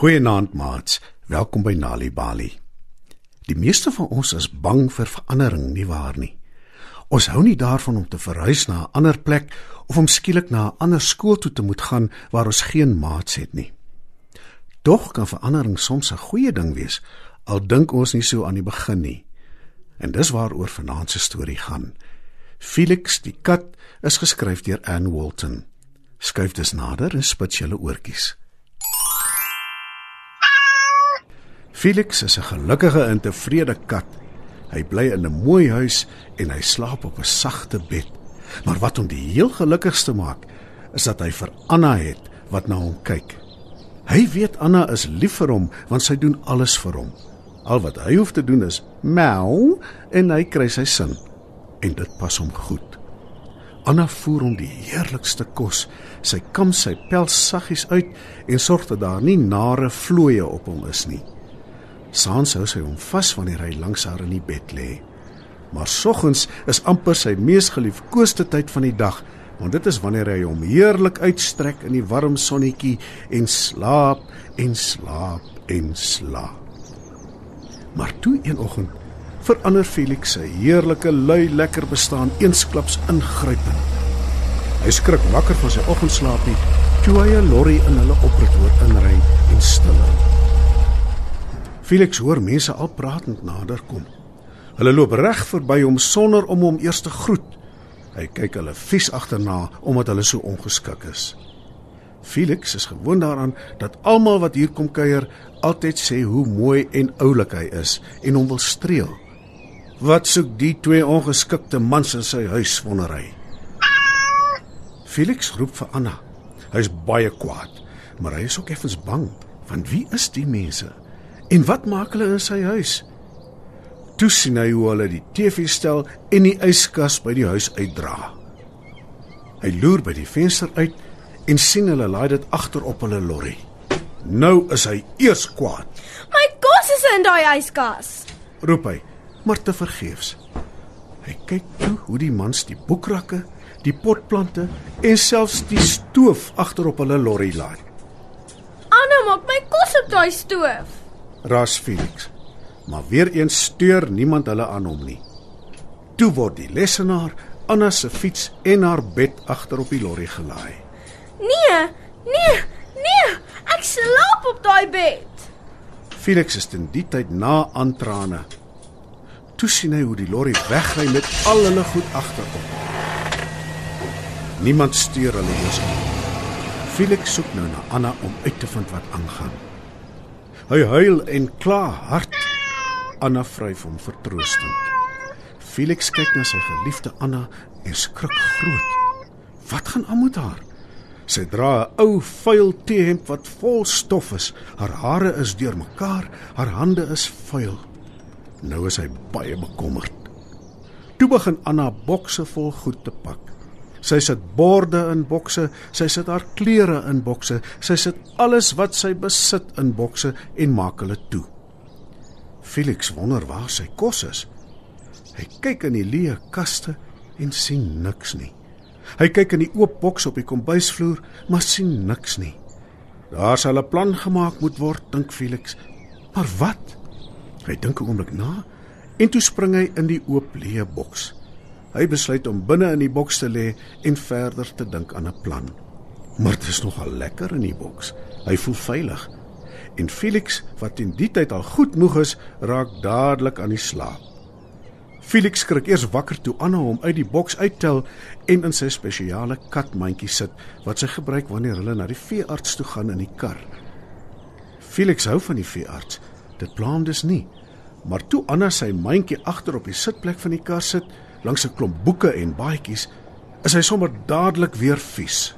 Goeienaand maats, welkom by Nali Bali. Die meeste van ons is bang vir verandering, nie waar nie? Ons hou nie daarvan om te verhuis na 'n ander plek of om skielik na 'n ander skool toe te moet gaan waar ons geen maats het nie. Tog kan verandering soms 'n goeie ding wees, al dink ons nie so aan die begin nie. En dis waaroor vanaand se storie gaan. Felix die kat is geskryf deur Anne Walton. Skuif dus nader en spit julle oortjies. Felix is 'n gelukkige en tevrede kat. Hy bly in 'n mooi huis en hy slaap op 'n sagte bed. Maar wat hom die heel gelukkigste maak, is dat hy vir Anna het wat na hom kyk. Hy weet Anna is lief vir hom want sy doen alles vir hom. Al wat hy hoef te doen is meow en hy kry sy sin. En dit pas hom goed. Anna voer hom die heerlikste kos. Sy kam sy pels saggies uit en sorg dat daar nie nare vlooie op hom is nie. Saans hou sy hom vas wanneer hy langs haar in die bed lê. Maar soggens is amper sy mees geliefkoeste tyd van die dag, want dit is wanneer hy hom heerlik uitstrek in die warm sonnetjie en slaap en slaap en slaap. Maar toe een oggend verander Felix sy heerlike lui lekker bestaan eensklaps ingrypend. Hy skrik wakker van sy oggendslaapie toe hy 'n lorry in hulle oprit hoor inry en stil. Felix hoor mense al pratend naderkom. Hulle loop reg verby hom sonder om hom eers te groet. Hy kyk hulle vies agterna omdat hulle so ongeskik is. Felix is gewoond daaraan dat almal wat hier kom kuier altyd sê hoe mooi en oulik hy is en hom wil streel. Wat soek die twee ongeskikte mans in sy huis wonder hy. Felix roep vir Anna. Hy's baie kwaad, maar hy is ook effens bang, want wie is die mense? En wat maak hulle in sy huis? Toe sien hy hoe hulle die TV stel en die yskas by die huis uitdra. Hy loer by die venster uit en sien hulle laai dit agter op hulle lorry. Nou is hy eers kwaad. My kos is in daai yskas. Roep hy, maar te vergeefs. Hy kyk toe hoe die mans die boekrakke, die potplante en selfs die stoof agter op hulle lorry laai. Anna maak my kos op daai stoof ras Felix. Maar weer eens steur niemand hulle aan hom nie. Toe word die lesenaar Anna se fiets en haar bed agter op die lorry gelaai. Nee, nee, nee, ek slaap op daai bed. Felix is in die tyd na aan trane. Toe sien hy hoe die lorry wegry met al hulle goed agterop. Niemand steur hulle eens nie. Felix soek nou na Anna om uit te vind wat aangaan. Hy huil en kla hard. Anna vryf hom vertroostend. Felix kyk na sy geliefde Anna en skrik groot. Wat gaan aan met haar? Sy dra 'n ou vuil T-hemp wat vol stof is. Haar hare is deurmekaar, haar hande is vuil. Nou is hy baie bekommerd. Toe begin Anna bokse vol goed te pak. Sy sit borde in bokse, sy sit haar klere in bokse, sy sit alles wat sy besit in bokse en maak hulle toe. Felix wonder waar sy kos is. Hy kyk in die leë kaste en sien niks nie. Hy kyk in die oop boks op die kombuisvloer, maar sien niks nie. Daar sal 'n plan gemaak moet word, dink Felix. Maar wat? Hy dink 'n oomblik na en toe spring hy in die oop leë boks. Hy besluit om binne in die boks te lê en verder te dink aan 'n plan. Maar dit is nogal lekker in die boks. Hy voel veilig. En Felix, wat in die tyd al goed moeg is, raak dadelik aan die slaap. Felix skrik eers wakker toe Anna hom uit die boks uittel en in sy spesiale katmandjie sit wat sy gebruik wanneer hulle na die veearts toe gaan in die kar. Felix hou van die veearts. Dit pla hom dus nie. Maar toe Anna sy mandjie agter op die sitplek van die kar sit, langs 'n klomp boeke en baadjies, is hy sommer dadelik weer vies.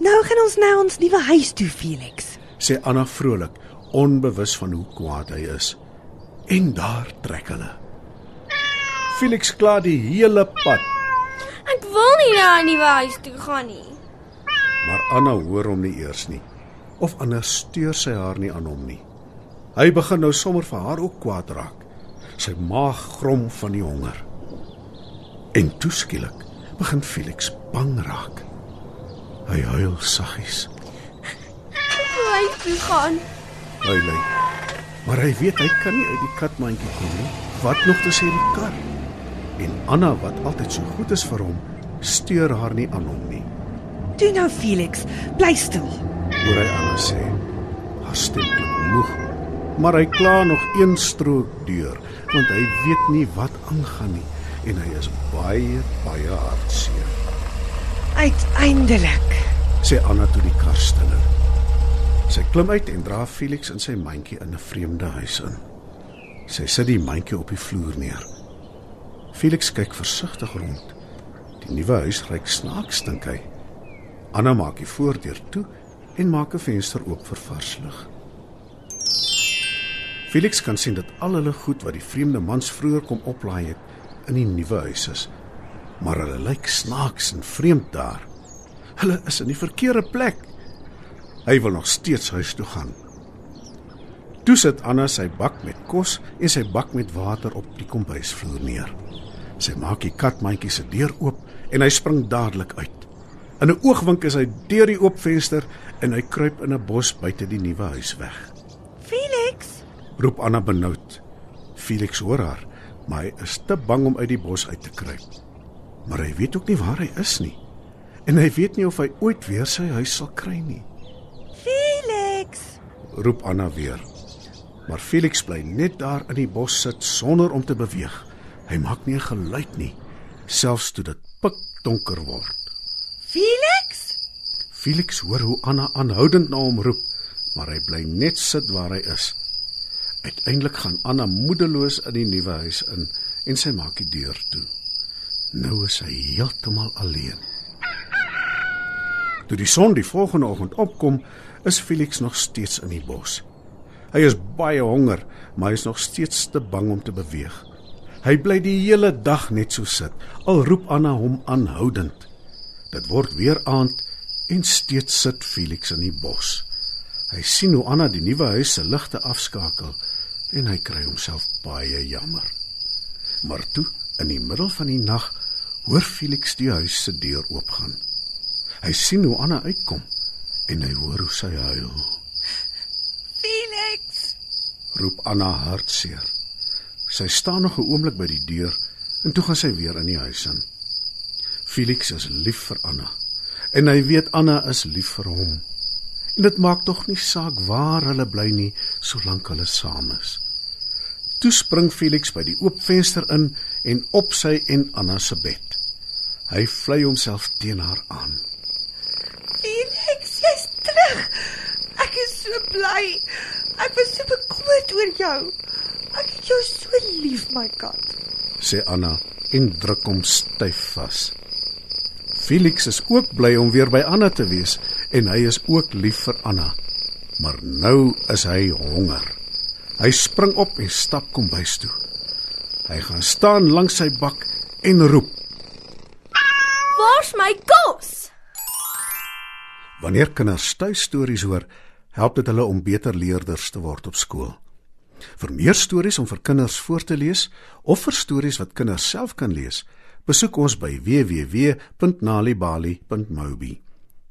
Nou gaan ons na ons nuwe huis toe, Felix, sê Anna vrolik, onbewus van hoe kwaad hy is. En daar trek hulle. Felix kla die hele pad. Ek wil nie na 'n nuwe huis toe gaan nie. Maar Anna hoor hom nie eers nie. Of anders steur sy haar nie aan hom nie. Hy begin nou sommer vir haar ook kwaad raak. Sy maag grom van die honger. En toeskielik begin Felix bang raak. Hy huil saggies. Hy toe gaan. hy. Maar hy weet hy kan nie uit die katmandjie kom nie. Wat nog te sê die kar? En Anna wat altyd so goed is vir hom, steur haar nie aan hom nie. Toe nou Felix, bly stil. Hoor hy Anna sê. Haar stem klink moeg, maar hy kla nog een strook deur, want hy weet nie wat aangaan nie en hy is baie baie hartseer. Uiteindelik. Sê Anna toe die kar stiller. Sy klim uit en dra Felix in sy mandjie in 'n vreemde huis in. Sy sit die mandjie op die vloer neer. Felix kyk versigtig rond. Die nuwe huis reuk snaaks dink hy. Anna maak die voordeur toe en maak 'n venster oop vir vars lug. Felix kan sien dat al hulle goed wat die vreemde mans vroeër kom oplaai het in die nuwe huis is. Maar hulle lyk snaaks en vreemd daar. Hulle is in die verkeerde plek. Hy wil nog steeds huis toe gaan. Toe sit Anna sy bak met kos en sy bak met water op die kombuisvloer neer. Sy maak die katmandjie se deur oop en hy spring dadelik uit. In 'n oogwink is hy deur die oop venster en hy kruip in 'n bos buite die nuwe huis weg. Felix, Roep Anna benoud. Felix hoor haar, maar hy is te bang om uit die bos uit te kruip. Maar hy weet ook nie waar hy is nie. En hy weet nie of hy ooit weer sy huis sal kry nie. Felix. Roep Anna weer. Maar Felix bly net daar in die bos sit sonder om te beweeg. Hy maak nie 'n geluid nie, selfs toe dit pikdonker word. Felix? Felix hoor hoe Anna aanhoudend na hom roep, maar hy bly net sit waar hy is. Uiteindelik gaan Anna moedeloos in die nuwe huis in en sy maak die deur toe. Nou is hy heeltemal alleen. Toe die son die volgende oggend opkom, is Felix nog steeds in die bos. Hy is baie honger, maar hy is nog steeds te bang om te beweeg. Hy bly die hele dag net so sit, al roep Anna hom aanhoudend. Dit word weer aand en steeds sit Felix in die bos. Hy sien hoe Anna die nuwe huis se ligte afskakel en hy kry homself baie jammer. Maar toe, in die middel van die nag, hoor Felix die huis se deur oopgaan. Hy sien hoe Anna uitkom en hy hoor hoe sy huil. Felix. Roep Anna hartseer. Sy staan nog 'n oomblik by die deur en toe gaan sy weer in die huis in. Felix is lief vir Anna en hy weet Anna is lief vir hom. En dit maak tog nie saak waar hulle bly nie solank hulle saam is. Toe spring Felix by die oop venster in en op sy en Anna se bed. Hy vlei homself teen haar aan. Felix, jy's terug. Ek is so bly. Ek was so bekommerd oor jou. Ek het jou so lief, my kat. sê Anna en druk hom styf vas. Felix is ook bly om weer by Anna te wees en hy is ook lief vir Anna. Maar nou is hy honger. Hy spring op en stap kombuis toe. Hy gaan staan langs sy bak en roep. Waar's my kos? Wanneer kinders tuistories hoor, help dit hulle om beter leerders te word op skool. Vir meer stories om vir kinders voor te lees of vir stories wat kinders self kan lees, besoek ons by www.nalibali.mobi.